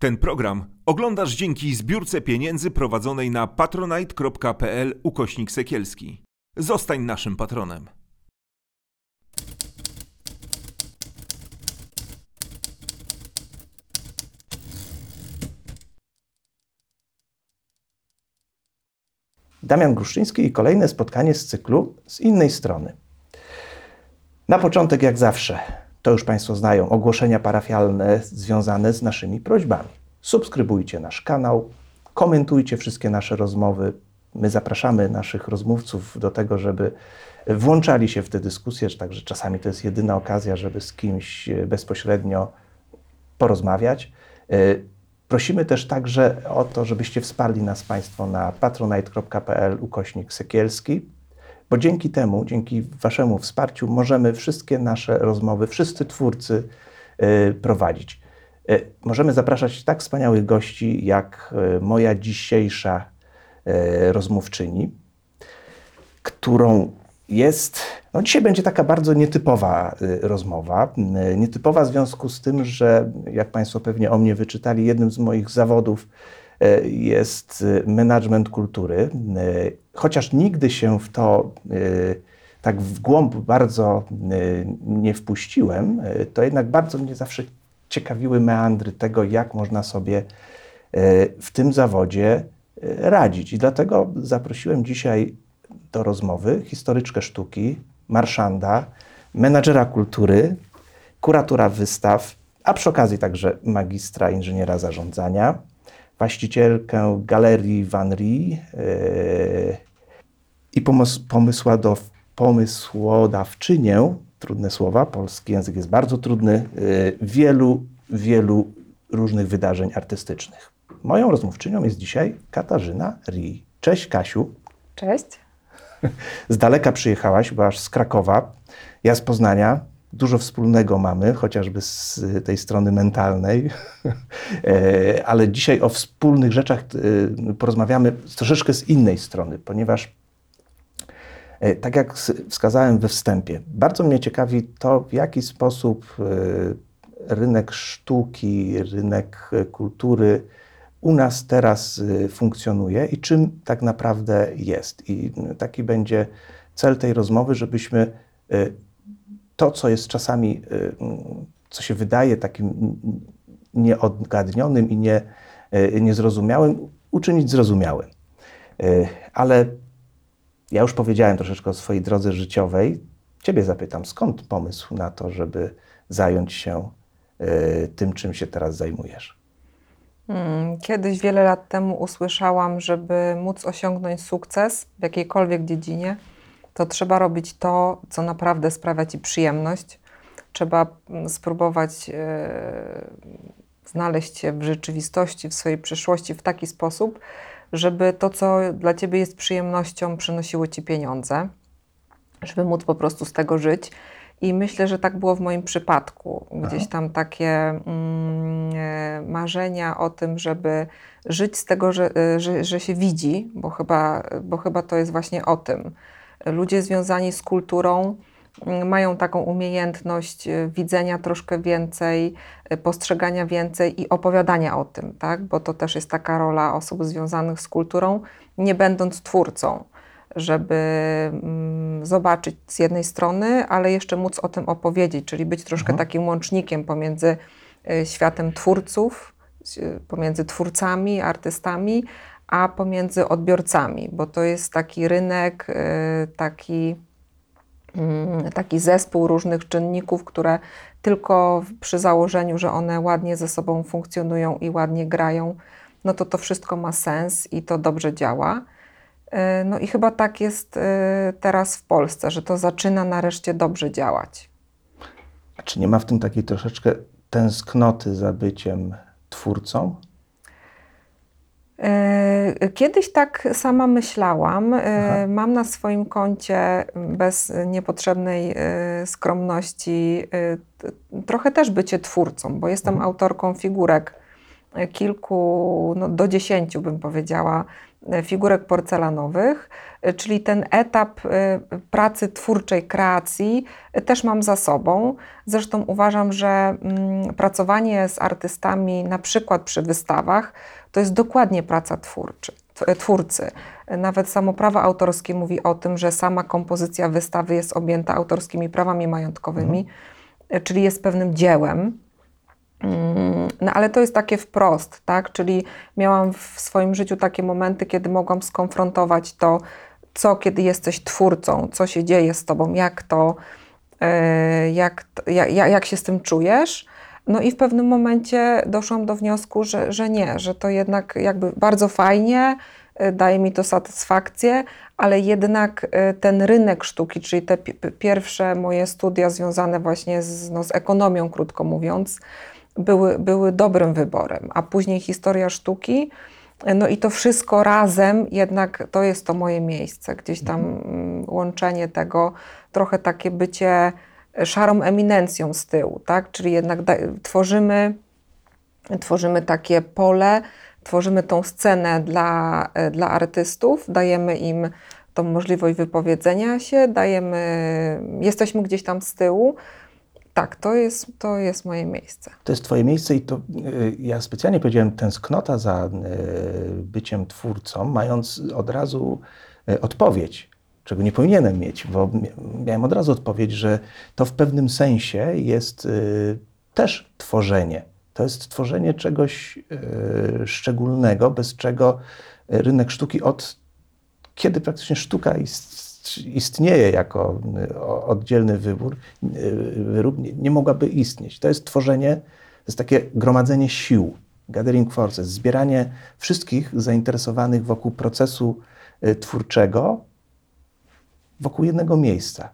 Ten program oglądasz dzięki zbiórce pieniędzy prowadzonej na patronite.pl ukośnik sekielski. Zostań naszym patronem. Damian Gruszczyński i kolejne spotkanie z cyklu z innej strony. Na początek, jak zawsze, to już Państwo znają, ogłoszenia parafialne związane z naszymi prośbami. Subskrybujcie nasz kanał, komentujcie wszystkie nasze rozmowy. My zapraszamy naszych rozmówców do tego, żeby włączali się w te dyskusje, także czasami to jest jedyna okazja, żeby z kimś bezpośrednio porozmawiać. Prosimy też także o to, żebyście wsparli nas Państwo na patronite.pl ukośnik Sekielski, bo dzięki temu, dzięki Waszemu wsparciu możemy wszystkie nasze rozmowy, wszyscy twórcy y, prowadzić. Y, możemy zapraszać tak wspaniałych gości, jak y, moja dzisiejsza rozmówczyni, którą jest. No dzisiaj będzie taka bardzo nietypowa rozmowa. Nietypowa w związku z tym, że jak Państwo pewnie o mnie wyczytali, jednym z moich zawodów jest management kultury. Chociaż nigdy się w to tak w głąb bardzo nie wpuściłem, to jednak bardzo mnie zawsze ciekawiły meandry tego, jak można sobie w tym zawodzie radzić. I dlatego zaprosiłem dzisiaj do rozmowy historyczkę sztuki, marszanda, menadżera kultury, kuratora wystaw, a przy okazji także magistra inżyniera zarządzania, właścicielkę galerii Van Rie i pomysłodawczynię, trudne słowa, polski język jest bardzo trudny, yy, wielu, wielu różnych wydarzeń artystycznych. Moją rozmówczynią jest dzisiaj Katarzyna Ri. Cześć Kasiu. Cześć. Z daleka przyjechałaś, byłaś z Krakowa, ja z Poznania. Dużo wspólnego mamy, chociażby z tej strony mentalnej, e, ale dzisiaj o wspólnych rzeczach e, porozmawiamy troszeczkę z innej strony, ponieważ e, tak jak wskazałem we wstępie, bardzo mnie ciekawi to, w jaki sposób rynek sztuki, rynek kultury u nas teraz y, funkcjonuje i czym tak naprawdę jest. I taki będzie cel tej rozmowy, żebyśmy y, to, co jest czasami, y, co się wydaje takim nieodgadnionym i nie, niezrozumiałym, uczynić zrozumiałym. Ale ja już powiedziałem troszeczkę o swojej drodze życiowej. Ciebie zapytam, skąd pomysł na to, żeby zająć się tym, czym się teraz zajmujesz? Hmm, kiedyś, wiele lat temu, usłyszałam, żeby móc osiągnąć sukces w jakiejkolwiek dziedzinie, to trzeba robić to, co naprawdę sprawia ci przyjemność. Trzeba mm, spróbować e, znaleźć się w rzeczywistości, w swojej przyszłości w taki sposób, żeby to, co dla ciebie jest przyjemnością, przynosiło ci pieniądze, żeby móc po prostu z tego żyć. I myślę, że tak było w moim przypadku. Gdzieś tam takie mm, e, marzenia o tym, żeby żyć z tego, że, e, że, że się widzi, bo chyba, bo chyba to jest właśnie o tym. Ludzie związani z kulturą mm, mają taką umiejętność e, widzenia troszkę więcej, postrzegania więcej i opowiadania o tym, tak? bo to też jest taka rola osób związanych z kulturą, nie będąc twórcą żeby mm, zobaczyć z jednej strony, ale jeszcze móc o tym opowiedzieć, czyli być troszkę mhm. takim łącznikiem pomiędzy y, światem twórców, pomiędzy twórcami, artystami, a pomiędzy odbiorcami, bo to jest taki rynek, y, taki, mm, taki zespół różnych czynników, które tylko przy założeniu, że one ładnie ze sobą funkcjonują i ładnie grają, no to to wszystko ma sens i to dobrze działa. E, no i chyba tak jest e, teraz w Polsce, że to zaczyna nareszcie dobrze działać. A czy nie ma w tym takiej troszeczkę tęsknoty za byciem twórcą? E, kiedyś tak sama myślałam. Aha. Mam na swoim koncie bez niepotrzebnej skromności trochę też bycie twórcą, bo jestem mhm. autorką figurek kilku, no do dziesięciu bym powiedziała, e, figurek porcelanowych, e, czyli ten etap e, pracy twórczej, kreacji e, też mam za sobą. Zresztą uważam, że mm, pracowanie z artystami, na przykład przy wystawach, to jest dokładnie praca twórczy, tw- twórcy. Nawet samo prawo autorskie mówi o tym, że sama kompozycja wystawy jest objęta autorskimi prawami majątkowymi, e, czyli jest pewnym dziełem. Mm, No ale to jest takie wprost, tak? Czyli miałam w swoim życiu takie momenty, kiedy mogłam skonfrontować to, co kiedy jesteś twórcą, co się dzieje z tobą, jak to, e, jak, jak, jak się z tym czujesz. No i w pewnym momencie doszłam do wniosku, że, że nie, że to jednak jakby bardzo fajnie, e, daje mi to satysfakcję, ale jednak e, ten rynek sztuki, czyli te pi- pi- pierwsze moje studia związane właśnie z, no, z ekonomią, krótko mówiąc, były, były dobrym wyborem, a później historia sztuki, no i to wszystko razem, jednak to jest to moje miejsce, gdzieś tam mm, łączenie tego, trochę takie bycie szarą eminencją z tyłu, tak? Czyli jednak da, tworzymy, tworzymy takie pole, tworzymy tą scenę dla, e, dla artystów, dajemy im tą możliwość wypowiedzenia się, dajemy, jesteśmy gdzieś tam z tyłu. Tak, to jest, to jest moje miejsce. To jest Twoje miejsce i to y, ja specjalnie powiedziałem tęsknota za y, byciem twórcą, mając od razu y, odpowiedź, czego nie powinienem mieć, bo mia- miałem od razu odpowiedź, że to w pewnym sensie jest też tworzenie. To jest tworzenie czegoś szczególnego, bez czego rynek sztuki od kiedy praktycznie sztuka ist, istnieje jako y, oddzielny wybór, y, wyrób, nie, nie mogłaby istnieć. To jest tworzenie, to jest takie gromadzenie sił, gathering forces, zbieranie wszystkich zainteresowanych wokół procesu y, twórczego wokół jednego miejsca.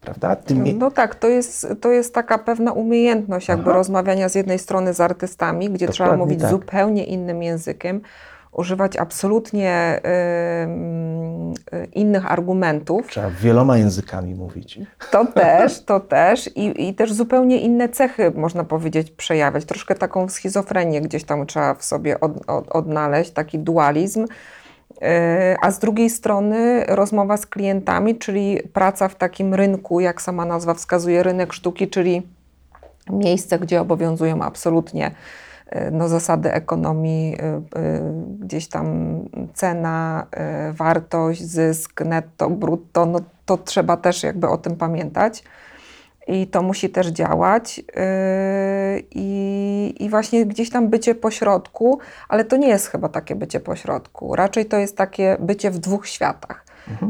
Prawda? Tym No tak, to jest, to jest taka pewna umiejętność jakby Aha. rozmawiania z jednej strony z artystami, gdzie trzeba mówić tak. zupełnie innym językiem, używać absolutnie ym, y, innych argumentów. Trzeba wieloma językami mówić. To też, to też I, i też zupełnie inne cechy, można powiedzieć, przejawiać. Troszkę taką schizofrenię gdzieś tam trzeba w sobie od, od, odnaleźć, taki dualizm. Yy, A z drugiej strony rozmowa z klientami, czyli praca w takim rynku, jak sama nazwa wskazuje, rynek sztuki, czyli miejsce, gdzie obowiązują absolutnie no, zasady ekonomii, yy, yy, gdzieś tam cena, wartość, zysk, netto, brutto, no to trzeba też jakby o tym pamiętać. I to musi też działać. I, I właśnie gdzieś tam bycie pośrodku, ale to nie jest chyba takie bycie pośrodku. Raczej to jest takie bycie w dwóch światach.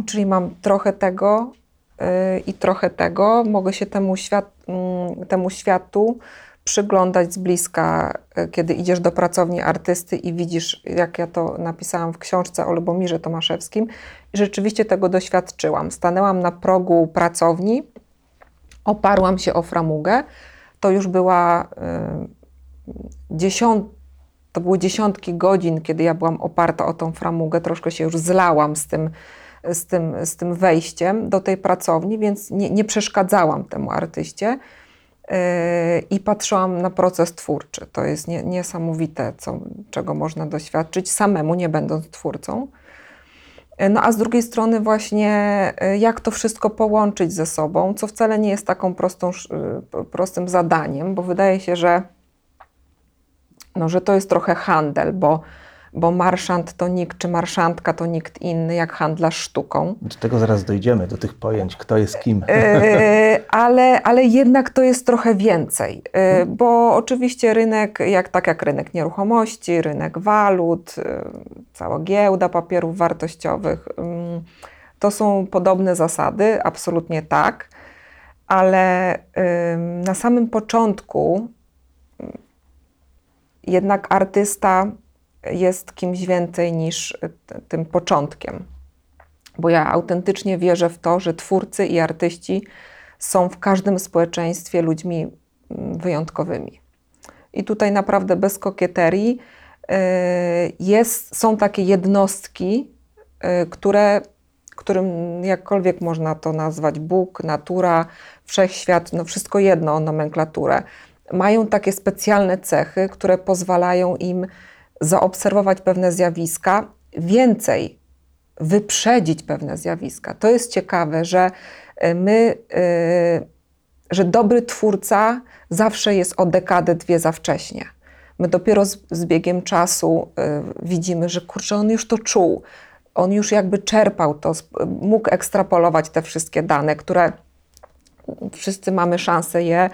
Czyli mam trochę tego i trochę tego. Mogę się temu, świat, mm, temu światu przyglądać z bliska, yy, kiedy idziesz do pracowni artysty i widzisz, jak ja to napisałam w książce o Lubomirze Tomaszewskim. I rzeczywiście tego doświadczyłam. Stanęłam na progu pracowni, oparłam się o framugę. To już była y, dziesiąt, to były dziesiątki godzin, kiedy ja byłam oparta o tą framugę. Troszkę się już zlałam z tym, z tym, z tym wejściem do tej pracowni, więc nie, nie przeszkadzałam temu artyście. Y, I patrzyłam na proces twórczy. To jest nie, niesamowite, co, czego można doświadczyć samemu, nie będąc twórcą. No a z drugiej strony właśnie y, jak to wszystko połączyć ze sobą, co wcale nie jest taką prostą, prostym zadaniem, bo wydaje się, że, no, że to jest trochę handel, bo, bo marszant to nikt, czy marszantka to nikt inny jak handlarz sztuką. Do tego zaraz dojdziemy, do tych pojęć, kto jest kim. E, ale, ale jednak to jest trochę więcej, e, bo oczywiście rynek, jak, tak jak rynek nieruchomości, rynek walut, e, cała giełda papierów wartościowych, ym, to są podobne zasady, absolutnie tak, ale na samym początku jednak artysta jest kimś więcej niż t- tym początkiem bo ja autentycznie wierzę w to, że twórcy i artyści są w każdym społeczeństwie ludźmi wyjątkowymi. I tutaj naprawdę bez kokieterii y, jest, są takie jednostki, y, które, którym jakkolwiek można to nazwać Bóg, natura, wszechświat, no wszystko jedno nomenklaturę, mają takie specjalne cechy, które pozwalają im zaobserwować pewne zjawiska więcej wyprzedzić pewne zjawiska. To jest ciekawe, że y, my, y, że dobry twórca zawsze jest o dekadę, dwie za wcześnie. My dopiero z, z biegiem czasu y, widzimy, że kurczę, on już to czuł. On już jakby czerpał to, mógł ekstrapolować te wszystkie dane, które wszyscy mamy szansę je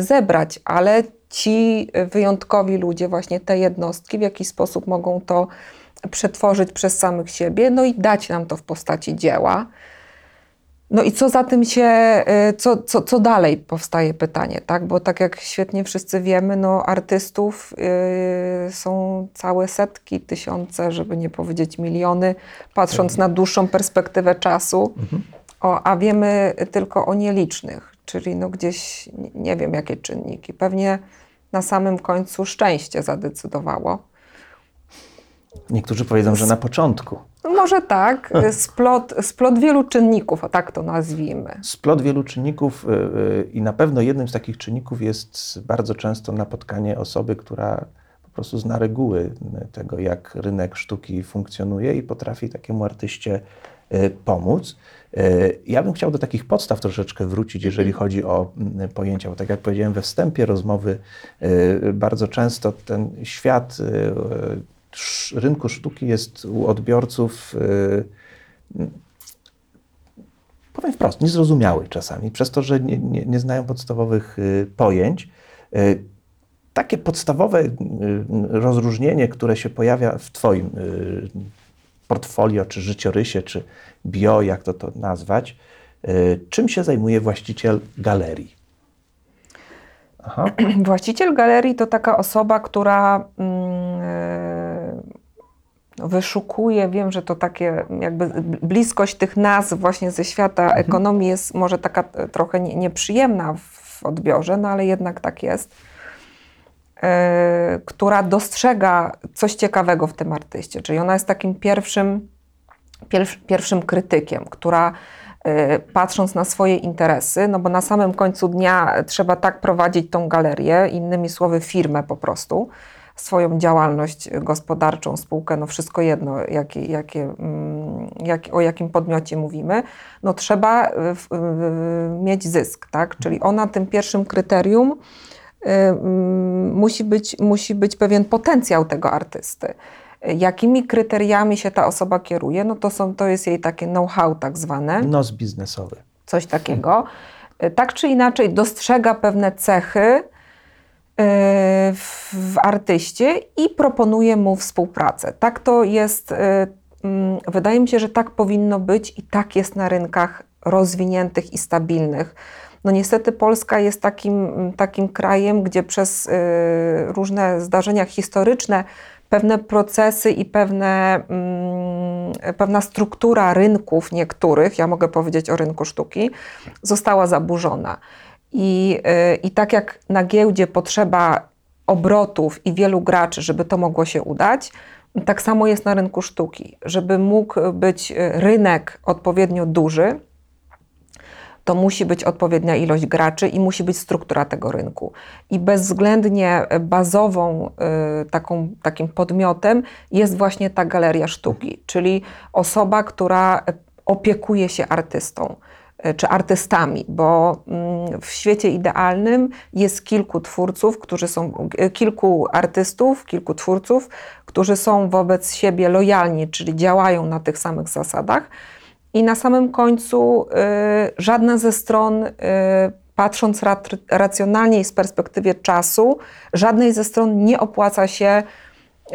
zebrać, ale ci wyjątkowi ludzie, właśnie te jednostki, w jakiś sposób mogą to przetworzyć przez samych siebie, no i dać nam to w postaci dzieła. No i co za tym się, y, co, co, co dalej powstaje pytanie, tak? Bo tak jak świetnie wszyscy wiemy, no artystów y, są całe setki, tysiące, żeby nie powiedzieć miliony, patrząc na dłuższą perspektywę czasu, o, a wiemy tylko o nielicznych, czyli no gdzieś nie wiem jakie czynniki. Pewnie na samym końcu szczęście zadecydowało. Niektórzy powiedzą, że na początku. No Może tak, splot, splot wielu czynników, o tak to nazwijmy. Splot wielu czynników y, y, i na pewno jednym z takich czynników jest bardzo często napotkanie osoby, która po prostu zna reguły tego, jak rynek sztuki funkcjonuje i potrafi takiemu artyście pomóc. Y, Ja bym chciał do takich podstaw troszeczkę wrócić, jeżeli chodzi o mm, pojęcia, bo tak jak powiedziałem we wstępie rozmowy, y, bardzo często ten świat y, y, rynku sztuki jest u odbiorców y, powiem wprost, niezrozumiały czasami, przez to, że nie, nie, nie znają podstawowych y, pojęć. Y, takie podstawowe y, rozróżnienie, które się pojawia w Twoim y, portfolio, czy życiorysie, czy bio, jak to, to nazwać, y, czym się zajmuje właściciel galerii? Aha. Właściciel galerii to taka osoba, która mm, e, wyszukuje, wiem, że to takie jakby bliskość tych nazw właśnie ze świata ekonomii jest może taka e, trochę nie- nieprzyjemna w odbiorze, no ale jednak tak jest, która dostrzega coś ciekawego w tym artyście, czyli ona jest takim pierwszym, pierw, pierwszym krytykiem, która y, patrząc na swoje interesy, no bo na samym końcu dnia trzeba tak prowadzić tą galerię, innymi słowy firmę po prostu, swoją działalność gospodarczą, spółkę, no wszystko jedno, jakie, jakie, mm, jak, o jakim podmiocie mówimy, no trzeba w- y, mieć zysk, tak? Czyli ona tym pierwszym kryterium musi być, musi być pewien potencjał tego artysty. Jakimi kryteriami się ta osoba kieruje, no to, są, to jest jej takie know-how tak zwane Nos biznesowy. coś takiego. Y, Tak czy inaczej dostrzega pewne cechy y, w, w artyście i proponuje mu współpracę. Tak to jest, y, mm, wydaje mi się, że tak powinno być i tak jest na rynkach rozwiniętych i stabilnych. No niestety Polska jest takim, takim krajem, gdzie przez y, różne zdarzenia historyczne pewne procesy i pewne, mm, pewna struktura rynków niektórych, ja mogę powiedzieć o rynku sztuki, została zaburzona. I, y, I tak jak na giełdzie potrzeba obrotów i wielu graczy, żeby to mogło się udać, tak samo jest na rynku sztuki. Żeby mógł być y, rynek odpowiednio duży, to musi być odpowiednia ilość graczy i musi być struktura tego rynku. I bezwzględnie bazową y, taką, takim podmiotem jest właśnie ta galeria sztuki, czyli osoba, która opiekuje się artystą y, czy artystami, bo mm, w świecie idealnym jest kilku twórców, którzy są, y, kilku artystów, kilku twórców, którzy są wobec siebie lojalni, czyli działają na tych samych zasadach. I na samym końcu y, żadna ze stron, y, patrząc racjonalnie z perspektywy czasu, żadnej ze stron nie opłaca się y,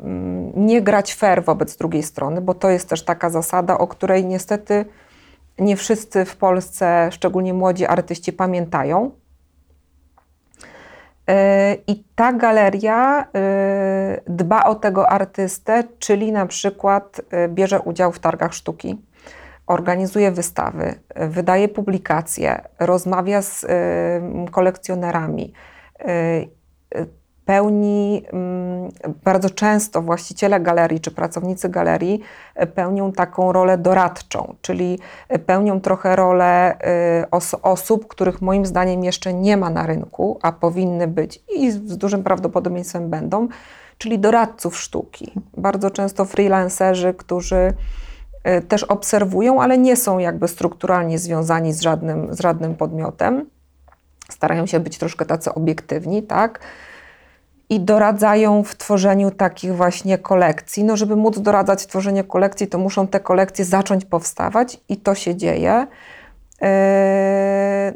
mm, nie grać fair wobec drugiej strony, bo to jest też taka zasada, o której niestety nie wszyscy w Polsce, szczególnie młodzi artyści, pamiętają. I ta galeria y, dba o tego artystę, czyli na przykład y, bierze udział w targach sztuki, organizuje wystawy, wydaje publikacje, rozmawia z y, kolekcjonerami, pełni mm, bardzo często właściciele galerii czy pracownicy galerii y, pełnią taką rolę doradczą, czyli y, pełnią trochę rolę y, os- osób, których moim zdaniem jeszcze nie ma na rynku, a powinny być i z dużym prawdopodobieństwem będą, czyli doradców sztuki. Bardzo często freelancerzy, którzy też obserwują, ale nie są jakby strukturalnie związani z żadnym, z żadnym podmiotem. Starają się być troszkę tacy obiektywni, tak? I doradzają w tworzeniu takich właśnie kolekcji. No, żeby móc doradzać w tworzeniu kolekcji, to muszą te kolekcje zacząć powstawać i to się dzieje. Yy,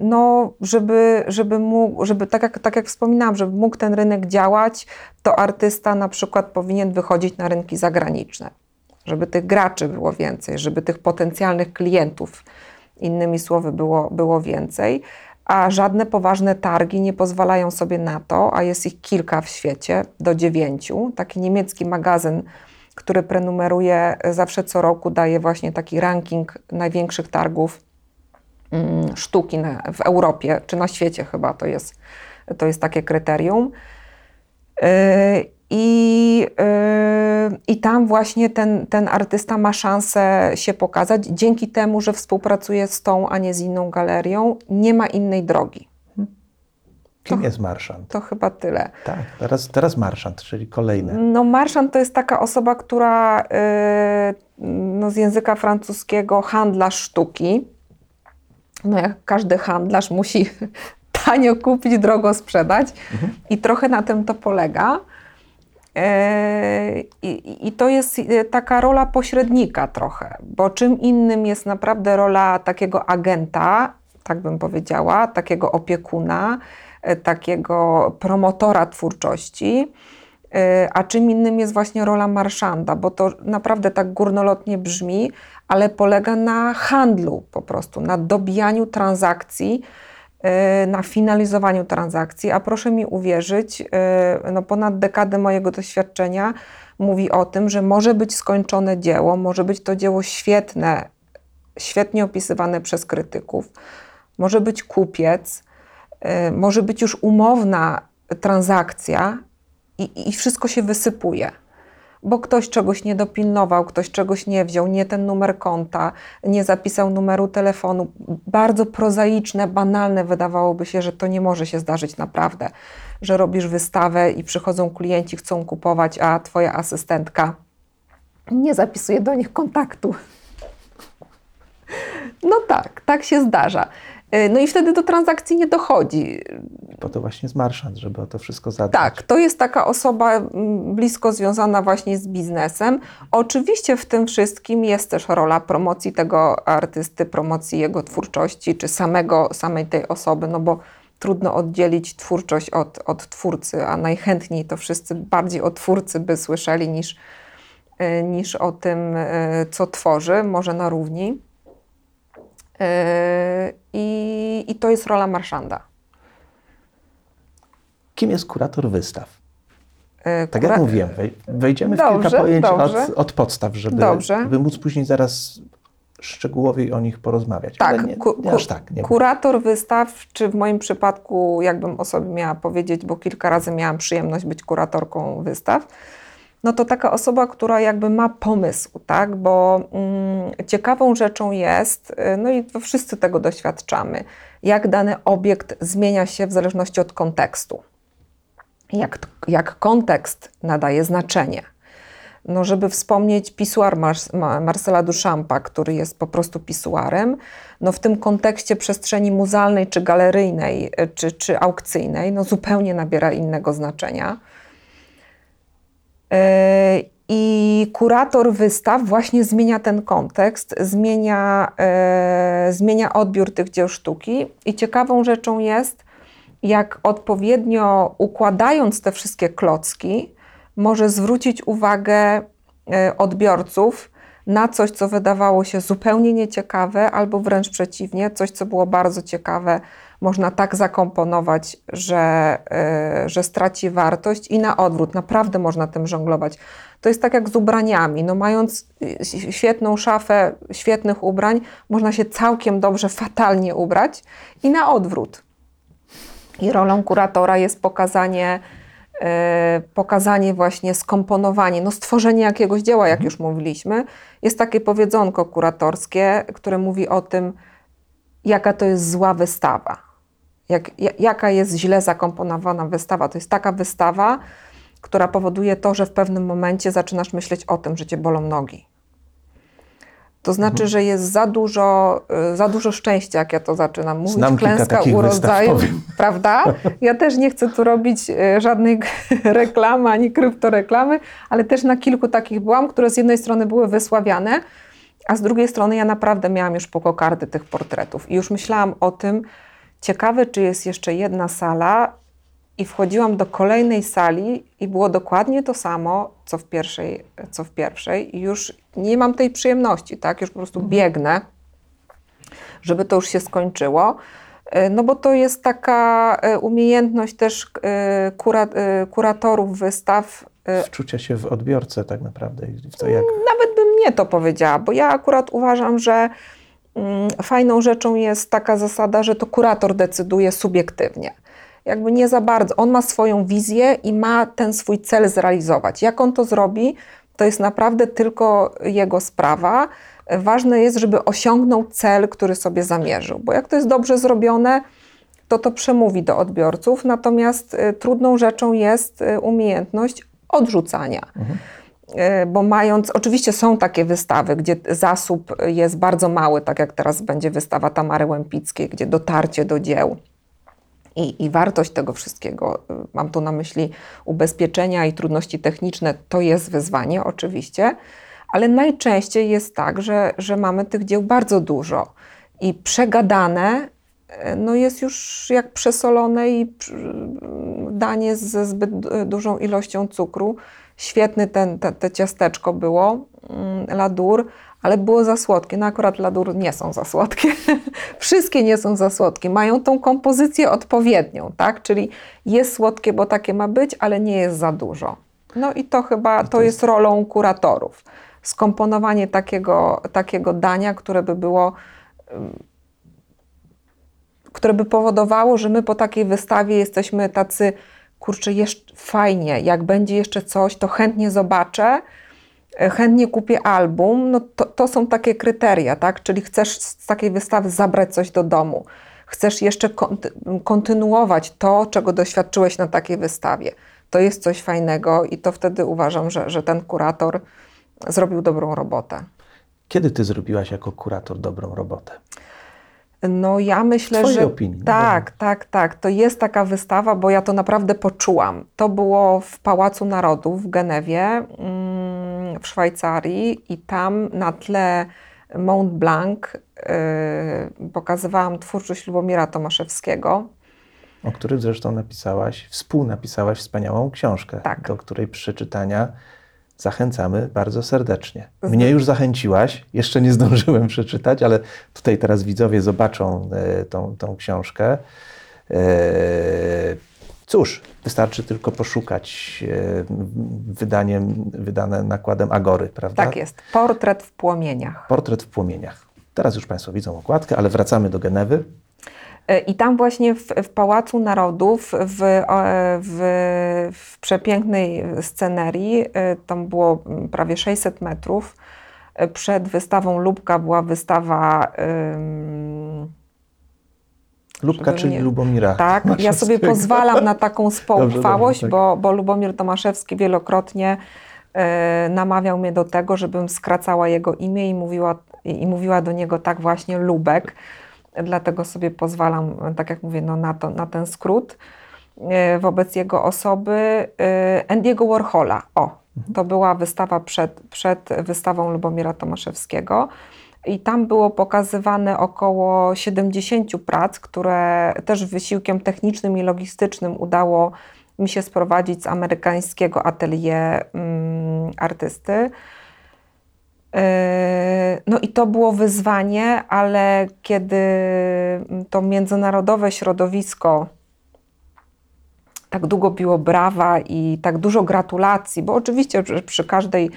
no, żeby, żeby mógł, żeby tak jak, tak jak wspominałam, żeby mógł ten rynek działać, to artysta na przykład powinien wychodzić na rynki zagraniczne, żeby tych graczy było więcej, żeby tych potencjalnych klientów, innymi słowy, było, było więcej, a żadne poważne targi nie pozwalają sobie na to, a jest ich kilka w świecie, do dziewięciu. Taki niemiecki magazyn, który prenumeruje zawsze co roku, daje właśnie taki ranking największych targów Mm, sztuki w Europie, czy na świecie chyba to jest, to jest takie kryterium. Yy, I, yy, I tam właśnie ten, ten artysta ma szansę się pokazać dzięki temu, że współpracuje z tą, a nie z inną galerią. Nie ma innej drogi. Kim To- jest marszant? To chyba tyle. Tak, teraz, teraz marszant, czyli kolejny. No, marszant to jest taka osoba, która yy, no, z języka francuskiego handlarz sztuki. No, jak każdy handlarz musi tanio kupić, drogo sprzedać i trochę na tym to polega. Yy, I, to jest yy, taka rola pośrednika trochę, bo czym innym jest naprawdę rola takiego agenta, tak bym powiedziała, takiego opiekuna, yy, takiego promotora twórczości, yy, a czym innym jest właśnie rola marszanda, bo to naprawdę tak górnolotnie brzmi, ale polega na handlu po prostu, na dobijaniu transakcji, na finalizowaniu transakcji, a proszę mi uwierzyć, yy, no ponad dekadę mojego doświadczenia mówi o tym, że może być skończone dzieło, może być to dzieło świetne, świetnie opisywane przez krytyków, może być kupiec, yy, może być już umowna transakcja i, i wszystko się wysypuje bo ktoś czegoś nie dopilnował, ktoś czegoś nie wziął, nie ten numer konta, nie zapisał numeru telefonu. Bardzo prozaiczne, banalne wydawałoby się, że to nie może się zdarzyć naprawdę, że robisz wystawę i przychodzą klienci, chcą kupować, a twoja asystentka nie zapisuje do nich kontaktu. No tak, tak się zdarza. Y, No i wtedy do transakcji nie dochodzi. Po to właśnie jest marszant, żeby o to wszystko zadbać. Tak, to jest taka osoba blisko związana właśnie z biznesem. Oczywiście w tym wszystkim jest też rola promocji tego artysty, promocji jego twórczości, czy samego, samej tej osoby, no bo trudno oddzielić twórczość od, od twórcy, a najchętniej to wszyscy bardziej o twórcy by słyszeli niż, y, niż o tym, y, co tworzy, może na równi. Y, I, I to jest rola marszanda. Kim jest kurator wystaw? Y, Tak jak mówiłem, wej- wejdziemy w Dobrze, kilka pojęć od, od podstaw, żeby, Dobrze. żeby móc później zaraz szczegółowiej o nich porozmawiać. Tak, nie, nie aż tak. Nie kurator wystaw, czy w moim przypadku, jakbym o sobie miała powiedzieć, bo kilka razy miałam przyjemność być kuratorką wystaw, no to taka osoba, która jakby ma pomysł, tak? Bo mm, ciekawą rzeczą jest, y, no i wszyscy tego doświadczamy, jak dany obiekt zmienia się w zależności od kontekstu. Jak, jak kontekst nadaje znaczenie. No, żeby wspomnieć pisuar Mars, Ma- Marcela Duchampa, który jest po prostu pisuarem, no w tym kontekście przestrzeni muzealnej czy galeryjnej, y, czy, czy aukcyjnej, no zupełnie nabiera innego znaczenia. Yy, I kurator wystaw właśnie zmienia ten kontekst, zmienia, e, zmienia odbiór tych dzieł sztuki. I ciekawą rzeczą jest, jak odpowiednio układając te wszystkie klocki, może zwrócić uwagę e, odbiorców na coś, co wydawało się zupełnie nieciekawe, albo wręcz przeciwnie, coś, co było bardzo ciekawe, można tak zakomponować, że, e, że straci wartość i na odwrót, naprawdę można tym żonglować. To jest tak jak z ubraniami. No, mając y, świetną szafę świetnych ubrań, można się całkiem dobrze, fatalnie ubrać i na odwrót. I rolą kuratora jest pokazanie, e, pokazanie właśnie, skomponowanie, no stworzenie jakiegoś dzieła, jak już mówiliśmy. Jest takie powiedzonko kuratorskie, które mówi o tym, jaka to jest zła wystawa. Jak, ja- jaka jest źle zakomponowana wystawa. To jest taka wystawa, która powoduje to, że w pewnym momencie zaczynasz myśleć o tym, że cię bolą nogi. To znaczy, Mhm. że jest za dużo, y, za dużo szczęścia, jak ja to zaczynam mówić. Znam Klęska urodzaju, prawda? Ja też nie chcę tu robić y, żadnej reklamy ani kryptoreklamy, ale też na kilku takich byłam, które z jednej strony były wysławiane, a z drugiej strony ja naprawdę miałam już po kokardy tych portretów. I już myślałam o tym, ciekawe, czy jest jeszcze jedna sala, i wchodziłam do kolejnej sali i było dokładnie to samo, co w pierwszej, co w pierwszej. I już nie mam tej przyjemności, tak? Już po prostu biegnę, żeby to już się skończyło. E, No bo to jest taka e, umiejętność też e, kura, kuratorów wystaw, Wczucia się w odbiorcę tak naprawdę w to, jak nawet bym nie to powiedziała, bo ja akurat uważam, że fajną rzeczą jest taka zasada, że to kurator decyduje subiektywnie. Jakby nie za bardzo. On ma swoją wizję i ma ten swój cel zrealizować. Jak on to zrobi, to jest naprawdę tylko jego sprawa. Ważne jest, żeby osiągnął cel, który sobie zamierzył, bo jak to jest dobrze zrobione, to to przemówi do odbiorców. Natomiast y, trudną rzeczą jest y, umiejętność odrzucania. Y, Bo mając, oczywiście są takie wystawy, gdzie zasób jest bardzo mały, tak jak teraz będzie wystawa Tamary Łępickiej, gdzie dotarcie do dzieł i, i wartość tego wszystkiego, y, mam tu na myśli ubezpieczenia i trudności techniczne, to jest wyzwanie oczywiście, ale najczęściej jest tak, że, że mamy tych dzieł bardzo dużo i przegadane y, no jest już jak przesolone i przy- danie ze zbyt du- dużą ilością cukru. Świetny ten, te, te ciasteczko było, mm, ladur, ale było za słodkie. No akurat ladur nie są za słodkie. Wszystkie nie są za słodkie. Mają tą kompozycję odpowiednią, tak? Czyli jest słodkie, bo takie ma być, ale nie jest za dużo. No i to chyba, to jest rolą kuratorów. Skomponowanie takiego, takiego dania, które by było które by powodowało, że my po takiej wystawie jesteśmy tacy, kurczę, jeszcze fajnie, jak będzie jeszcze coś, to chętnie zobaczę, e, chętnie kupię album, no to, to są takie kryteria, tak? Czyli chcesz z takiej wystawy zabrać coś do domu, chcesz jeszcze konty- kontynuować to, czego doświadczyłeś na takiej wystawie. To jest coś fajnego i to wtedy uważam, że, że ten kurator zrobił dobrą robotę. Kiedy ty zrobiłaś jako kurator dobrą robotę? No ja myślę, twojej że opinii, no tak, tak, tak. To jest taka wystawa, bo ja to naprawdę poczułam. To było w Pałacu Narodów w Genewie, mm, w Szwajcarii i tam na tle Mont Blanc yy, pokazywałam twórczość Lubomira Tomaszewskiego. O którym zresztą napisałaś, współnapisałaś wspaniałą książkę, Tak. do której przeczytania zachęcamy bardzo serdecznie. Mnie już zachęciłaś, jeszcze nie zdążyłem przeczytać, ale tutaj teraz widzowie zobaczą e, tą, tą książkę. E, cóż, wystarczy tylko poszukać e, wydaniem, wydane nakładem Agory, prawda? Tak jest. Portret w płomieniach. Portret w płomieniach. Teraz już Państwo widzą okładkę, ale wracamy do Genewy. E, I tam właśnie w, w Pałacu Narodów, w, w, w przepięknej scenerii, e, tam było mm, prawie 600 metrów. E, Przed wystawą Lubka była wystawa. ym, Lubka, czyli mnie- Lubomira. tak, ja sobie pozwalam na taką spoufwałość, tak. bo, bo Lubomir Tomaszewski wielokrotnie namawiał mnie do tego, żebym skracała jego imię i mówiła, i mówiła do niego tak właśnie Lubek. Dlatego sobie pozwalam, tak jak mówię, no, na, to, na ten skrót e, wobec jego osoby. E, Andiego Warhola, o, to była wystawa przed, przed wystawą Lubomira Tomaszewskiego. I tam było pokazywane około 70 prac, które też wysiłkiem technicznym i logistycznym udało mi się sprowadzić z amerykańskiego atelier mm, artysty. Yy, No i to było wyzwanie, ale kiedy to międzynarodowe środowisko tak długo biło brawa i tak dużo gratulacji, bo oczywiście przy- każdej,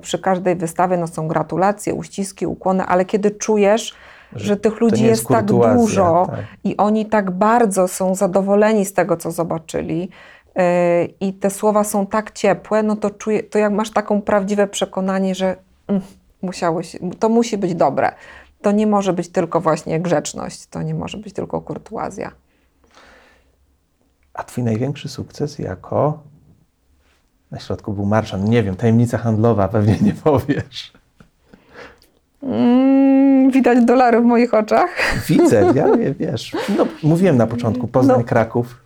przy każdej wystawie no, są gratulacje, uściski, ukłony, ale kiedy czujesz, że, Że tych ludzi jest, jest tak dużo tak. i oni tak bardzo są zadowoleni z tego, co zobaczyli yy, i te słowa są tak ciepłe, no to, czuję, to jak masz taką prawdziwe przekonanie, że mm, musiało się, to musi być dobre. To nie może być tylko właśnie grzeczność, to nie może być tylko kurtuazja. A twój największy sukces jako Na środku był marszan. Nie wiem, tajemnica handlowa, pewnie nie powiesz. Mm, widać dolary w moich oczach. Widzę, ja wie- wiesz. No, mówiłem na początku, Poznań, No. Kraków.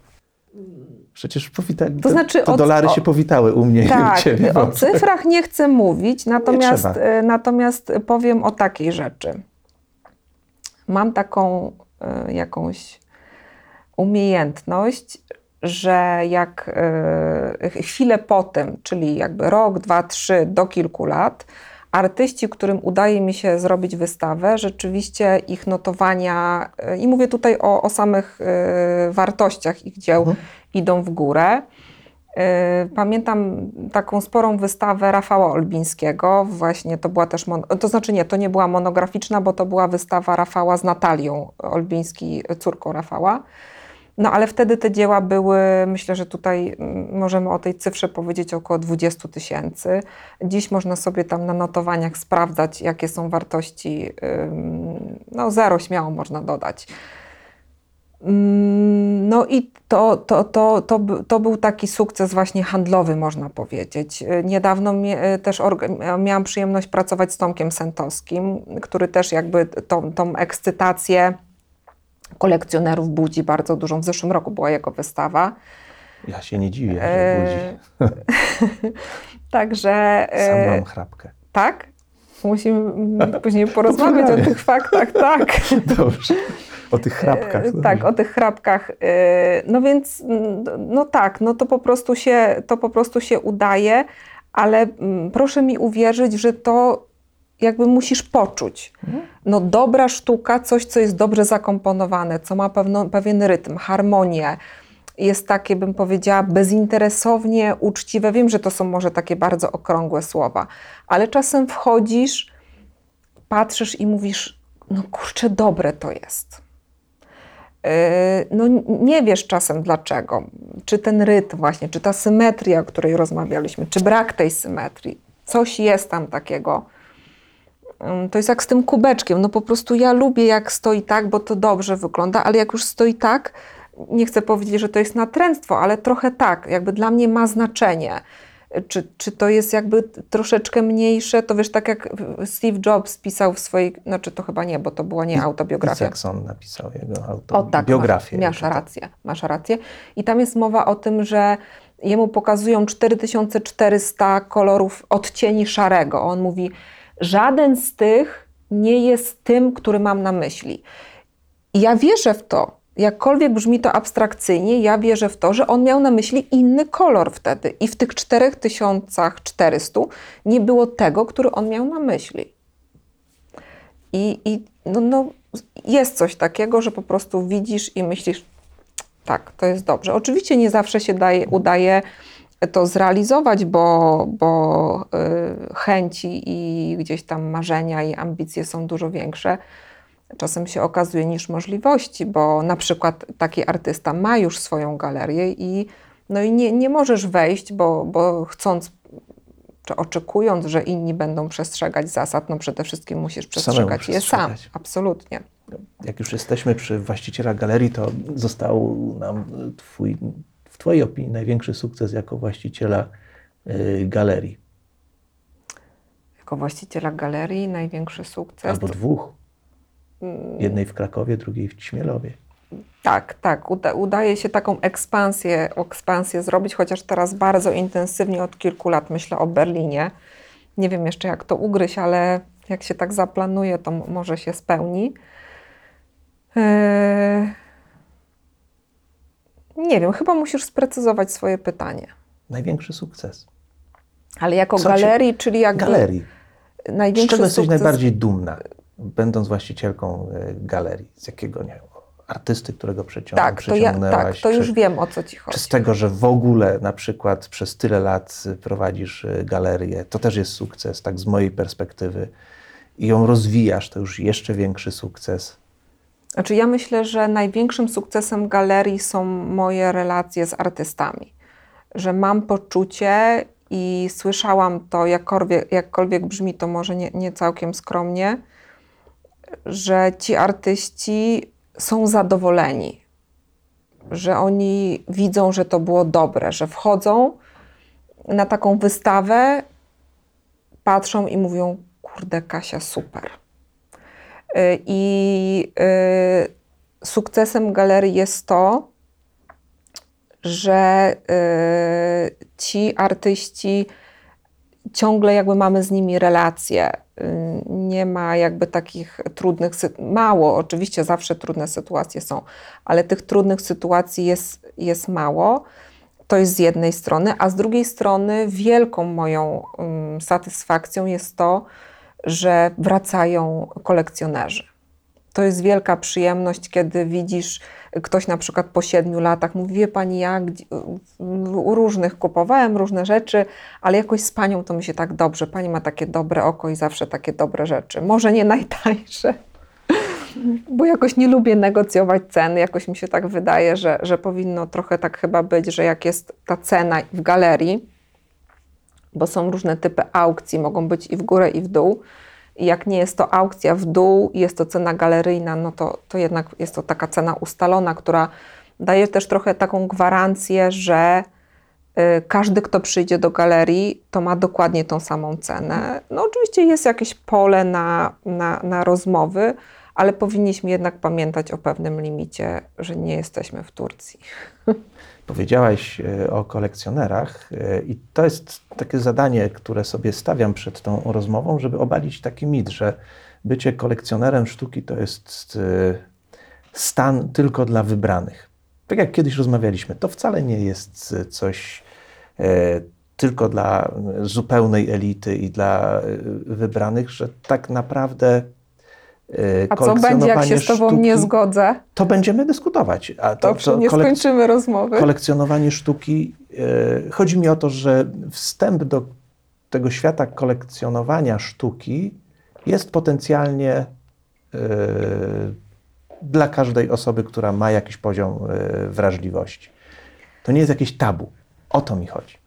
Przecież powita- To znaczy te od- dolary się powitały u mnie i u Tak, ciebie. o cyfrach nie chcę mówić, natomiast, e, natomiast powiem o takiej rzeczy. Mam taką e, jakąś umiejętność, że jak e, chwilę po tym, czyli jakby rok, dwa, trzy, do kilku lat, artyści, którym udaje mi się zrobić wystawę, rzeczywiście ich notowania, i mówię tutaj o, o samych e, wartościach ich dzieł, idą w górę. E, Pamiętam taką sporą wystawę Rafała Olbińskiego, właśnie to była też, to znaczy nie, to nie była monograficzna, bo to była wystawa Rafała z Natalią Olbiński, córką Rafała. No ale wtedy te dzieła były, myślę, że tutaj mm, możemy o tej cyfrze powiedzieć około 20 tysięcy. Dziś można sobie tam na notowaniach sprawdzać, jakie są wartości. No zero śmiało można dodać. Mm, No i to, to, to, to, to był taki sukces właśnie handlowy, można powiedzieć. Y, Niedawno y, też miałam przyjemność pracować z Tomkiem Sentowskim, który też jakby tą, tą ekscytację kolekcjonerów budzi bardzo dużą. W zeszłym roku była jego wystawa. Ja się nie dziwię, że E, budzi. Także Sam mam chrapkę. tak, musimy później porozmawiać o tych faktach, tak. Dobrze. O tych chrapkach. E, Tak, o tych chrapkach. E, No więc, no tak, no to po prostu się, to po prostu się udaje, ale mm, proszę mi uwierzyć, że to jakby musisz poczuć. No dobra sztuka, coś, co jest dobrze zakomponowane, co ma pewno, pewien rytm, harmonię, jest takie, bym powiedziała, bezinteresownie uczciwe. Wiem, że to są może takie bardzo okrągłe słowa, ale czasem wchodzisz, patrzysz i mówisz, no kurczę, dobre to jest. Yy, No nie wiesz czasem dlaczego. Czy ten rytm właśnie, czy ta symetria, o której rozmawialiśmy, czy brak tej symetrii. Coś jest tam takiego. To jest jak z tym kubeczkiem. No po prostu ja lubię jak stoi tak, bo to dobrze wygląda, ale jak już stoi tak, nie chcę powiedzieć, że to jest natręctwo, ale trochę tak, jakby dla mnie ma znaczenie. Czy, czy to jest jakby troszeczkę mniejsze, to wiesz, tak jak Steve Jobs pisał w swojej, znaczy to chyba nie, bo to była nie autobiografia. Jackson napisał jego O auto, tak, masz, masz rację, masz rację. I tam jest mowa o tym, że jemu pokazują 4400 kolorów odcieni szarego. On mówi, żaden z tych nie jest tym, który mam na myśli. I ja wierzę w to. Jakkolwiek brzmi to abstrakcyjnie, ja wierzę w to, że on miał na myśli inny kolor wtedy. I w tych 4400 nie było tego, który on miał na myśli. I, i no, no, jest coś takiego, że po prostu widzisz i myślisz, tak, to jest dobrze. Oczywiście nie zawsze się daje, udaje to zrealizować, bo, bo y, chęci i gdzieś tam marzenia i ambicje są dużo większe. Czasem się okazuje niż możliwości, bo na przykład taki artysta ma już swoją galerię i, no i nie, nie możesz wejść, bo, bo chcąc czy oczekując, że inni będą przestrzegać zasad, no przede wszystkim musisz przestrzegać je sam. Absolutnie. Jak już jesteśmy przy właściciela galerii, to został nam twój, w Twojej opinii największy sukces jako właściciela y, galerii. Jako właściciela galerii największy sukces. Albo dwóch. Jednej w Krakowie, drugiej w Ćmielowie. Tak, tak. Uda, udaje się taką ekspansję, ekspansję zrobić, chociaż teraz bardzo intensywnie od kilku lat myślę o Berlinie. Nie wiem jeszcze jak to ugryźć, ale jak się tak zaplanuje, to może się spełni. Eee, Nie wiem, chyba musisz sprecyzować swoje pytanie. Największy sukces. Ale jako Co galerii, czyli jakby Galerii. Z największy czego jesteś sukces... najbardziej dumna, będąc właścicielką y, galerii? Z jakiego, nie wiem, artysty, którego przeciągnął, Tak, to, ja, tak, to już czy, wiem o co ci czy chodzi. z tego, że w ogóle na przykład przez tyle lat y, prowadzisz y, galerię, to też jest sukces, tak z mojej perspektywy. I ją rozwijasz, to już jeszcze większy sukces. Znaczy, ja myślę, że największym sukcesem galerii są moje relacje z artystami. Że mam poczucie i słyszałam to, jakkolwiek, jakkolwiek brzmi to może nie, nie całkiem skromnie, że ci artyści są zadowoleni, że oni widzą, że to było dobre, że wchodzą na taką wystawę, patrzą i mówią: Kurde, Kasia, super. Y, I y, sukcesem galerii jest to, że y, ci artyści ciągle jakby mamy z nimi relacje. Y, Nie ma jakby takich trudnych, mało, oczywiście zawsze trudne sytuacje są, ale tych trudnych sytuacji jest, jest mało. To jest z jednej strony, a z drugiej strony wielką moją satysfakcją jest to, że wracają kolekcjonerzy. To jest wielka przyjemność, kiedy widzisz, ktoś na przykład po siedmiu latach mówi, wie pani, ja u różnych kupowałem różne rzeczy, ale jakoś z panią to mi się tak dobrze. Pani ma takie dobre oko i zawsze takie dobre rzeczy. Może nie najtańsze, bo jakoś nie lubię negocjować ceny. Jakoś mi się tak wydaje, że, że powinno trochę tak chyba być, że jak jest ta cena w galerii, bo są różne typy aukcji, mogą być i w górę, i w dół. Jak nie jest to aukcja w dół jest to cena galeryjna, no to, to jednak jest to taka cena ustalona, która daje też trochę taką gwarancję, że y, każdy, kto przyjdzie do galerii, to ma dokładnie tą samą cenę. No oczywiście jest jakieś pole na, na, na rozmowy, ale powinniśmy jednak pamiętać o pewnym limicie, że nie jesteśmy w Turcji. Powiedziałaś e, o kolekcjonerach e, i to jest takie zadanie, które sobie stawiam przed tą rozmową, żeby obalić taki mit, że bycie kolekcjonerem sztuki to jest e, stan tylko dla wybranych. Tak jak kiedyś rozmawialiśmy, to wcale nie jest coś tylko dla zupełnej elity i dla wybranych, że tak naprawdę A co będzie, jak się z Tobą sztuki, nie zgodzę? To będziemy dyskutować. A To, to nie kolek- skończymy rozmowy. kolekcjonowanie sztuki. e, Chodzi mi o to, że wstęp do tego świata kolekcjonowania sztuki jest potencjalnie e, dla każdej osoby, która ma jakiś poziom e, wrażliwości. To nie jest jakieś tabu. O to mi chodzi.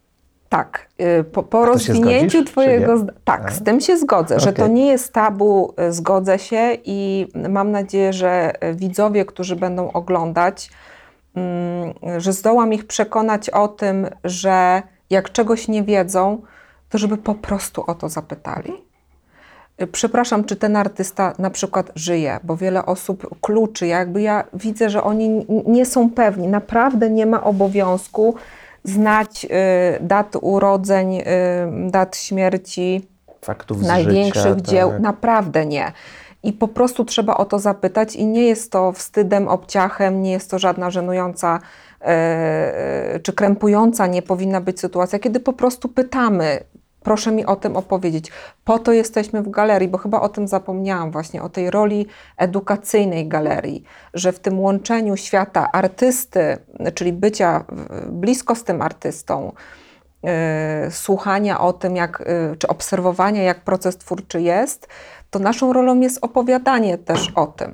Tak, y, po, po rozwinięciu Twojego. Tak, z tym się zgodzę, że to nie jest tabu, y, zgodzę się i mam nadzieję, że y, widzowie, którzy będą oglądać, mm, że zdołam ich przekonać o tym, że jak czegoś nie wiedzą, to żeby po prostu o to zapytali. Przepraszam, czy ten artysta na przykład żyje, bo wiele osób kluczy. Jakby ja widzę, że oni nie są pewni. Naprawdę nie ma obowiązku znać y, dat urodzeń, y, dat śmierci Faktów z największych życia, dzieł. tak. Naprawdę nie. I po prostu trzeba o to zapytać, i nie jest to wstydem, obciachem, nie jest to żadna żenująca e, czy krępująca nie powinna być sytuacja, kiedy po prostu pytamy. Proszę mi o tym opowiedzieć. Po to jesteśmy w galerii, bo chyba o tym zapomniałam właśnie, o tej roli edukacyjnej galerii, że w tym łączeniu świata artysty, czyli bycia blisko z tym artystą, y, słuchania o tym, jak, y, czy obserwowania, jak proces twórczy jest, to naszą rolą jest opowiadanie też o tym.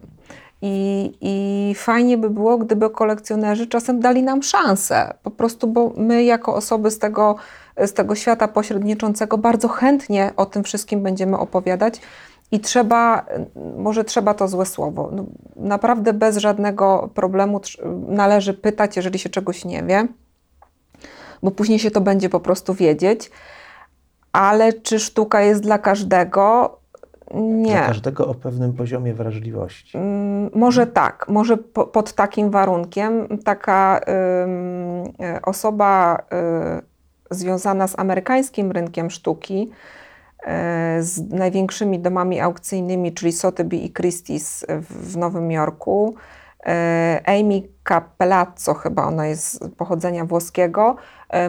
I, I fajnie by było, gdyby kolekcjonerzy czasem dali nam szansę, po prostu, bo my, jako osoby z tego, z tego świata pośredniczącego, bardzo chętnie o tym wszystkim będziemy opowiadać. I trzeba, może trzeba to złe słowo, no, naprawdę bez żadnego problemu należy pytać, jeżeli się czegoś nie wie bo później się to będzie po prostu wiedzieć. Ale czy sztuka jest dla każdego? Nie. Dla każdego o pewnym poziomie wrażliwości. Mm, Może tak, może po, pod takim warunkiem taka y, osoba y, związana z amerykańskim rynkiem sztuki, y, z największymi domami aukcyjnymi, czyli Sotheby i Christie's w, w Nowym Jorku, Amy Capellazzo, chyba ona jest z pochodzenia włoskiego,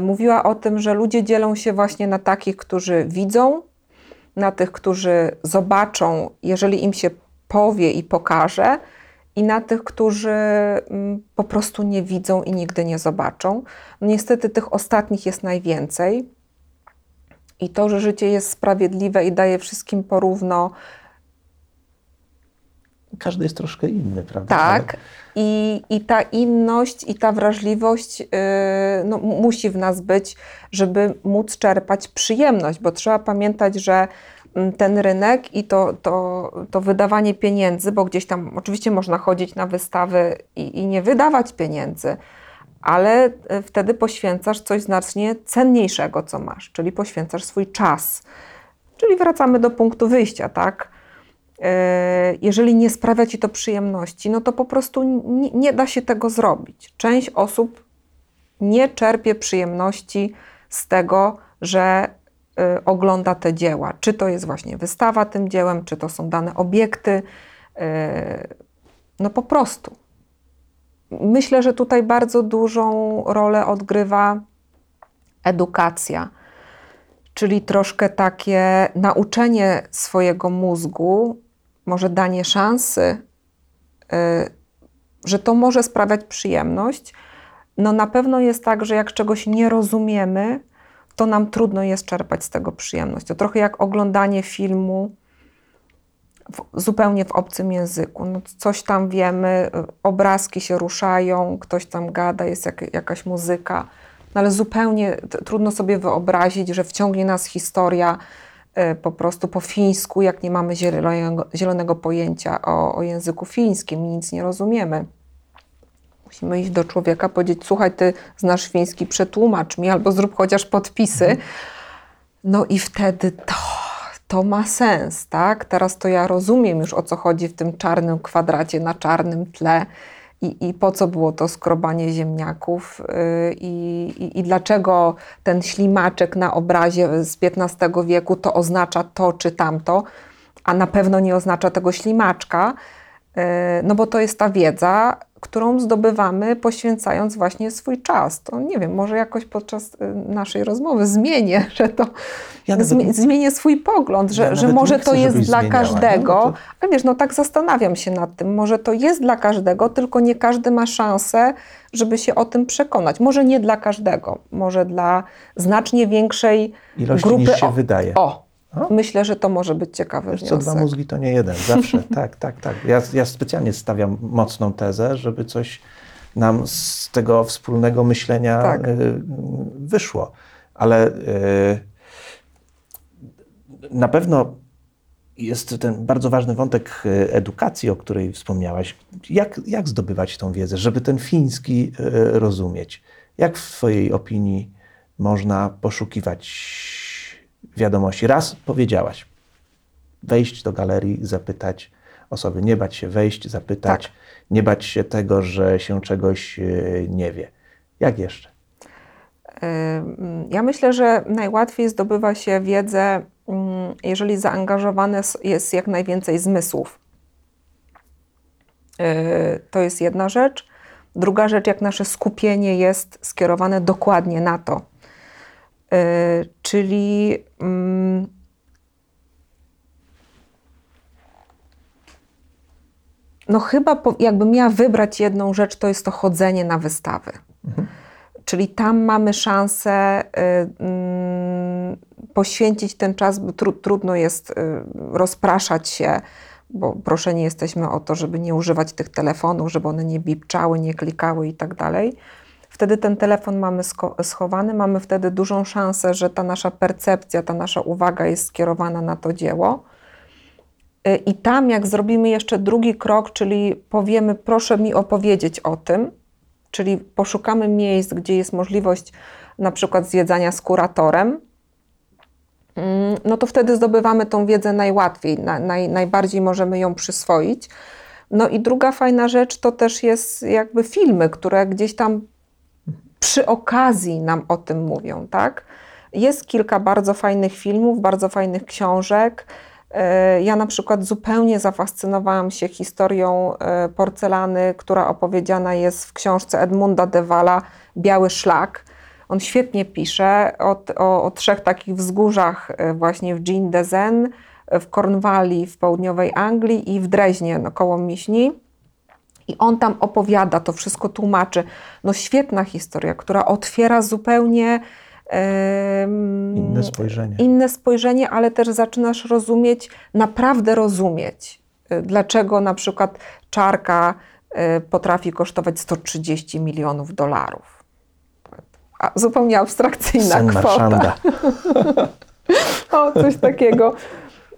mówiła o tym, że ludzie dzielą się właśnie na takich, którzy widzą, na tych, którzy zobaczą, jeżeli im się powie i pokaże, i na tych, którzy mm, po prostu nie widzą i nigdy nie zobaczą. No niestety tych ostatnich jest najwięcej. I to, że życie jest sprawiedliwe i daje wszystkim porówno, Każdy jest troszkę inny, prawda? tak. I, I ta inność i ta wrażliwość yy, no, musi w nas być, żeby móc czerpać przyjemność, bo trzeba pamiętać, że mm, ten rynek i to, to, to wydawanie pieniędzy, bo gdzieś tam oczywiście można chodzić na wystawy i, i nie wydawać pieniędzy, ale e, wtedy poświęcasz coś znacznie cenniejszego, co masz, czyli poświęcasz swój czas. Czyli wracamy do punktu wyjścia, tak? E, jeżeli nie sprawia ci to przyjemności, no to po prostu nie, nie da się tego zrobić. Część osób nie czerpie przyjemności z tego, że y, ogląda te dzieła. Czy to jest właśnie wystawa tym dziełem, czy to są dane obiekty. Y, no po prostu. Myślę, że tutaj bardzo dużą rolę odgrywa edukacja, czyli troszkę takie nauczenie swojego mózgu, może danie szansy, y, że to może sprawiać przyjemność. No na pewno jest tak, że jak czegoś nie rozumiemy, to nam trudno jest czerpać z tego przyjemność. To trochę jak oglądanie filmu w, zupełnie w obcym języku. No, coś tam wiemy, obrazki się ruszają, ktoś tam gada, jest jak, jakaś muzyka, no, ale zupełnie trudno sobie wyobrazić, że wciągnie nas historia y, po prostu po fińsku, jak nie mamy zielonego, zielonego pojęcia o, o języku fińskim, nic nie rozumiemy. Musimy iść do człowieka, powiedzieć: Słuchaj, ty znasz fiński, przetłumacz mi, albo zrób chociaż podpisy. No i wtedy to, to ma sens, tak? Teraz to ja rozumiem już o co chodzi w tym czarnym kwadracie na czarnym tle i, i po co było to skrobanie ziemniaków? Yy, i, i dlaczego ten ślimaczek na obrazie z XV wieku to oznacza to czy tamto, a na pewno nie oznacza tego ślimaczka, yy, no bo to jest ta wiedza, którą zdobywamy poświęcając właśnie swój czas. To nie wiem, może jakoś podczas y, naszej rozmowy zmienię, że to ja nawet, zmienię swój pogląd, że, ja że może chcę, to jest dla zmieniała, każdego. No to... Ale wiesz, no tak zastanawiam się nad tym. Może to jest dla każdego, tylko nie każdy ma szansę, żeby się o tym przekonać. Może nie dla każdego, może dla znacznie większej Ilości grupy. niż się o, wydaje. O, no? Myślę, że to może być ciekawe Wiesz co, dwa mózgi to nie jeden, zawsze, tak, tak, tak. Ja, ja specjalnie stawiam mocną tezę, żeby coś nam z tego wspólnego myślenia tak. Y, wyszło. Ale y, na pewno jest ten bardzo ważny wątek y, edukacji, o której wspomniałaś. Jak, jak zdobywać tą wiedzę, żeby ten fiński rozumieć? Jak w Twojej opinii można poszukiwać wiadomości. Raz powiedziałaś, wejść do galerii, zapytać osoby, nie bać się wejść, zapytać, tak. nie bać się tego, że się czegoś e, nie wie. Jak jeszcze? Ja myślę, że najłatwiej zdobywa się wiedzę, mm, jeżeli zaangażowane jest jak najwięcej zmysłów. E, to jest jedna rzecz. Druga rzecz, jak nasze skupienie jest skierowane dokładnie na to, czyli mm, no chyba jakbym miała wybrać jedną rzecz, to jest to chodzenie na wystawy. Mhm. Czyli tam mamy szansę y, y, poświęcić ten czas, bo tru, trudno jest y, rozpraszać się, bo proszeni jesteśmy o to, żeby nie używać tych telefonów, żeby one nie bipczały, nie klikały i tak dalej. Wtedy ten telefon mamy schowany, mamy wtedy dużą szansę, że ta nasza percepcja, ta nasza uwaga jest skierowana na to dzieło. Y, I tam, jak zrobimy jeszcze drugi krok, czyli powiemy, proszę mi opowiedzieć o tym, czyli poszukamy miejsc, gdzie jest możliwość na przykład zjedzania z kuratorem, mm, no to wtedy zdobywamy tą wiedzę najłatwiej, naj, najbardziej możemy ją przyswoić. No i druga fajna rzecz to też jest jakby filmy, które gdzieś tam przy okazji nam o tym mówią, tak? Jest kilka bardzo fajnych filmów, bardzo fajnych książek. E, ja na przykład zupełnie zafascynowałam się historią e, porcelany, która opowiedziana jest w książce Edmunda Dewala Biały Szlak. On świetnie pisze o, o, o trzech takich wzgórzach e, właśnie w Jean de Zen, w Cornwalli w południowej Anglii i w Dreźnie no, koło Miśni. I on tam opowiada, to wszystko tłumaczy. No świetna historia, która otwiera zupełnie inne spojrzenie. Inne spojrzenie, ale też zaczynasz rozumieć, naprawdę rozumieć, y, dlaczego na przykład czarka y, potrafi kosztować 130 milionów dolarów. A, zupełnie abstrakcyjna Sen kwota. o, coś takiego.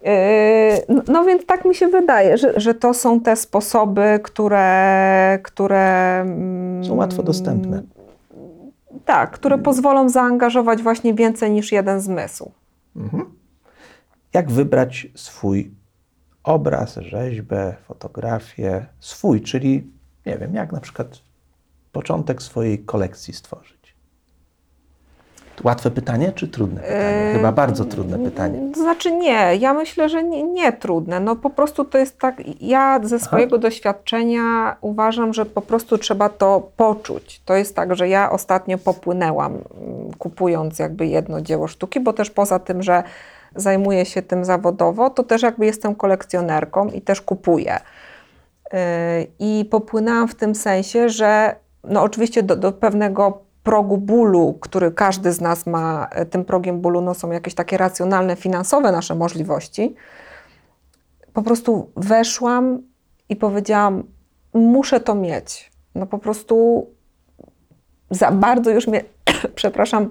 Yy, no więc tak mi się wydaje, że, że to są te sposoby, które, które są łatwo dostępne. Tak, które pozwolą zaangażować właśnie więcej niż jeden zmysł. Jak wybrać swój obraz, rzeźbę, fotografię, swój, czyli nie wiem, jak na przykład początek swojej kolekcji stworzyć? Łatwe pytanie czy trudne pytanie? Chyba bardzo trudne pytanie. To znaczy nie, ja myślę, że nie, nie trudne. No po prostu to jest tak, ja ze swojego doświadczenia uważam, że po prostu trzeba to poczuć. To jest tak, że ja ostatnio popłynęłam mm, kupując jakby jedno dzieło sztuki, bo też poza tym, że zajmuję się tym zawodowo, to też jakby jestem kolekcjonerką i też kupuję. Yy, I popłynęłam w tym sensie, że no oczywiście do, do pewnego progu bólu, który każdy z nas ma, e, tym progiem bólu no są jakieś takie racjonalne, finansowe nasze możliwości. Po prostu weszłam i powiedziałam, muszę to mieć. No po prostu za bardzo już mnie, przepraszam,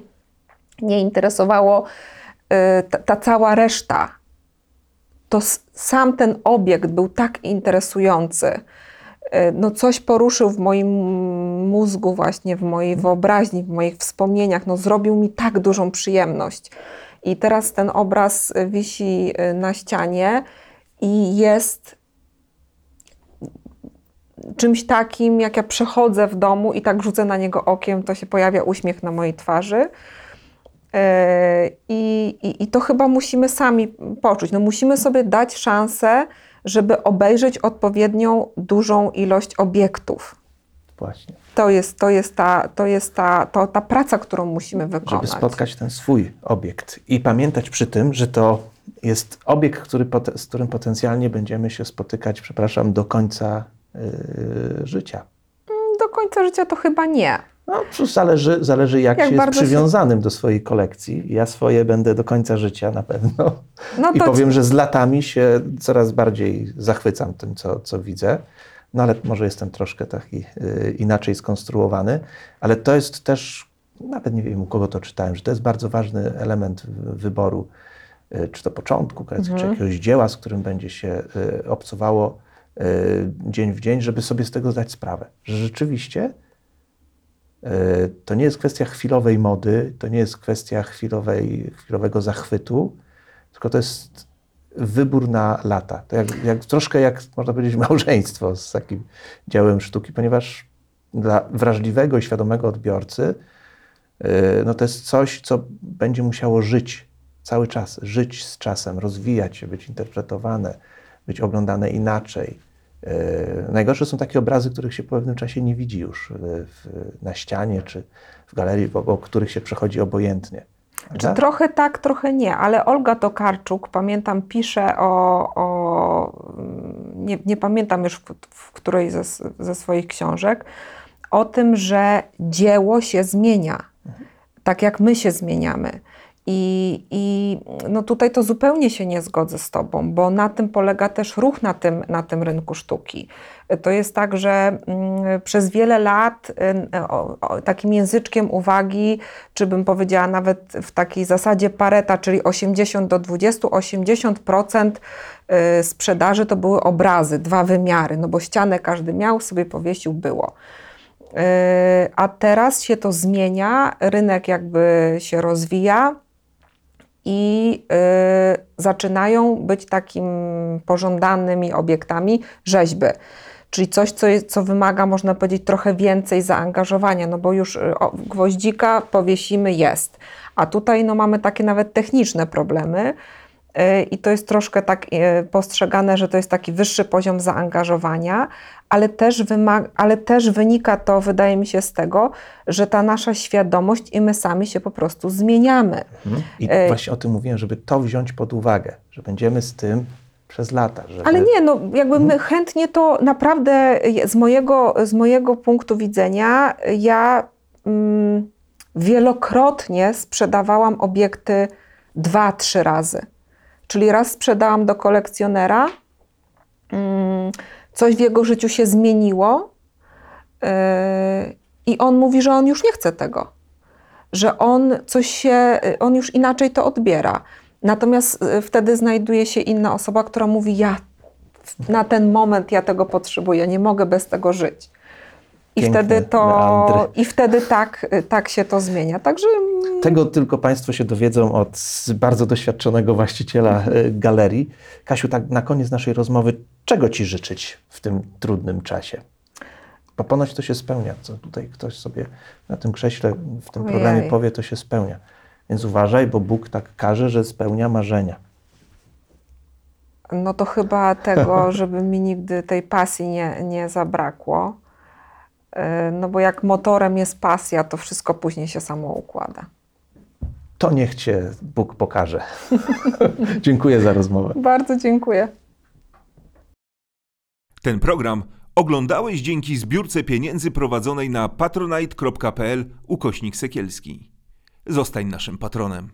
nie interesowało y, ta, ta cała reszta. To sam ten obiekt był tak interesujący. Y, No coś poruszył w moim mózgu właśnie, w mojej wyobraźni, w moich wspomnieniach. No zrobił mi tak dużą przyjemność. I teraz ten obraz wisi y, na ścianie i jest czymś takim, jak ja przechodzę w domu i tak rzucę na niego okiem, to się pojawia uśmiech na mojej twarzy. Yy, I, i, I to chyba musimy sami poczuć. No musimy sobie dać szansę, żeby obejrzeć odpowiednią dużą ilość obiektów. Właśnie. To jest, to jest, ta, to jest ta, to, ta praca, którą musimy wykonać. Żeby spotkać ten swój obiekt i pamiętać przy tym, że to jest obiekt, który, z którym potencjalnie będziemy się spotykać, przepraszam, do końca yy, życia. Do końca życia to chyba nie. No, zależy, zależy jak, Jak się jest bardzo się- przywiązanym do swojej kolekcji. Ja swoje będę do końca życia na pewno. No I powiem, że z latami się coraz bardziej zachwycam tym, co, co widzę. No ale może jestem troszkę taki y, inaczej skonstruowany, ale to jest też, nawet nie wiem u kogo to czytałem, że to jest bardzo ważny element wyboru, y, czy to początku kolekcji, czy jakiegoś dzieła, z którym będzie się y, obcowało dzień w dzień, żeby sobie z tego zdać sprawę, że rzeczywiście to nie jest kwestia chwilowej mody, to nie jest kwestia chwilowej, chwilowego zachwytu, tylko to jest wybór na lata. To jak, jak, troszkę jak, można powiedzieć, małżeństwo z takim dziełem sztuki, ponieważ dla wrażliwego i świadomego odbiorcy yy, no to jest coś, co będzie musiało żyć cały czas, żyć z czasem, rozwijać się, być interpretowane, być oglądane inaczej. Yy, Najgorsze są takie obrazy, których się po pewnym czasie nie widzi już w, na ścianie czy w galerii, obok których się przechodzi obojętnie. Czy Prawda? trochę tak, trochę nie, ale Olga Tokarczuk, pamiętam, pisze o, o nie, nie pamiętam już w, w której ze, ze swoich książek, o tym, że dzieło się zmienia, tak jak my się zmieniamy. I, I no tutaj to zupełnie się nie zgodzę z Tobą, bo na tym polega też ruch na tym, na tym rynku sztuki. To jest tak, że mm, przez wiele lat y, takim języczkiem uwagi, czy bym powiedziała nawet w takiej zasadzie Pareta, czyli 80 do 20, 80% y, sprzedaży to były obrazy, dwa wymiary, no bo ścianę każdy miał, sobie powiesił, było. Yy, A teraz się to zmienia, rynek jakby się rozwija i yy, zaczynają być takim pożądanymi obiektami rzeźby. Czyli coś, co, jest, co wymaga, można powiedzieć, trochę więcej zaangażowania, no bo już y, o, gwoździka powiesimy, jest. A tutaj no, mamy takie nawet techniczne problemy. Y, I to jest troszkę tak y, postrzegane, że to jest taki wyższy poziom zaangażowania, ale też, wyma- ale też wynika to, wydaje mi się, z tego, że ta nasza świadomość i my sami się po prostu zmieniamy. Mhm. I E, właśnie o tym mówiłem, żeby to wziąć pod uwagę, że będziemy z tym przez lata. Żeby... Ale nie, no jakby my chętnie to naprawdę z mojego, z mojego punktu widzenia, ja mm, wielokrotnie sprzedawałam obiekty dwa, trzy razy. Czyli raz sprzedałam do kolekcjonera, mm, coś w jego życiu się zmieniło yy, i on mówi, że on już nie chce tego. Że on coś się, on już inaczej to odbiera. Natomiast y, wtedy znajduje się inna osoba, która mówi: Ja na ten moment ja tego potrzebuję, nie mogę bez tego żyć. I wtedy to meandry. i wtedy tak, tak się to zmienia. Także Tego tylko Państwo się dowiedzą od bardzo doświadczonego właściciela e, galerii. Kasiu, tak na koniec naszej rozmowy, czego Ci życzyć w tym trudnym czasie? Bo ponoć to się spełnia. Co tutaj ktoś sobie na tym krześle w tym Ojej. programie powie, to się spełnia. Więc uważaj, bo Bóg tak każe, że spełnia marzenia. no to chyba tego, żeby mi nigdy tej pasji nie, nie zabrakło. Yy, No bo jak motorem jest pasja, to wszystko później się samo układa. To niech Cię Bóg pokaże. Dziękuję za rozmowę. Bardzo dziękuję. Ten program oglądałeś dzięki zbiórce pieniędzy prowadzonej na patronite.pl ukośnik sekielski. Zostań naszym patronem.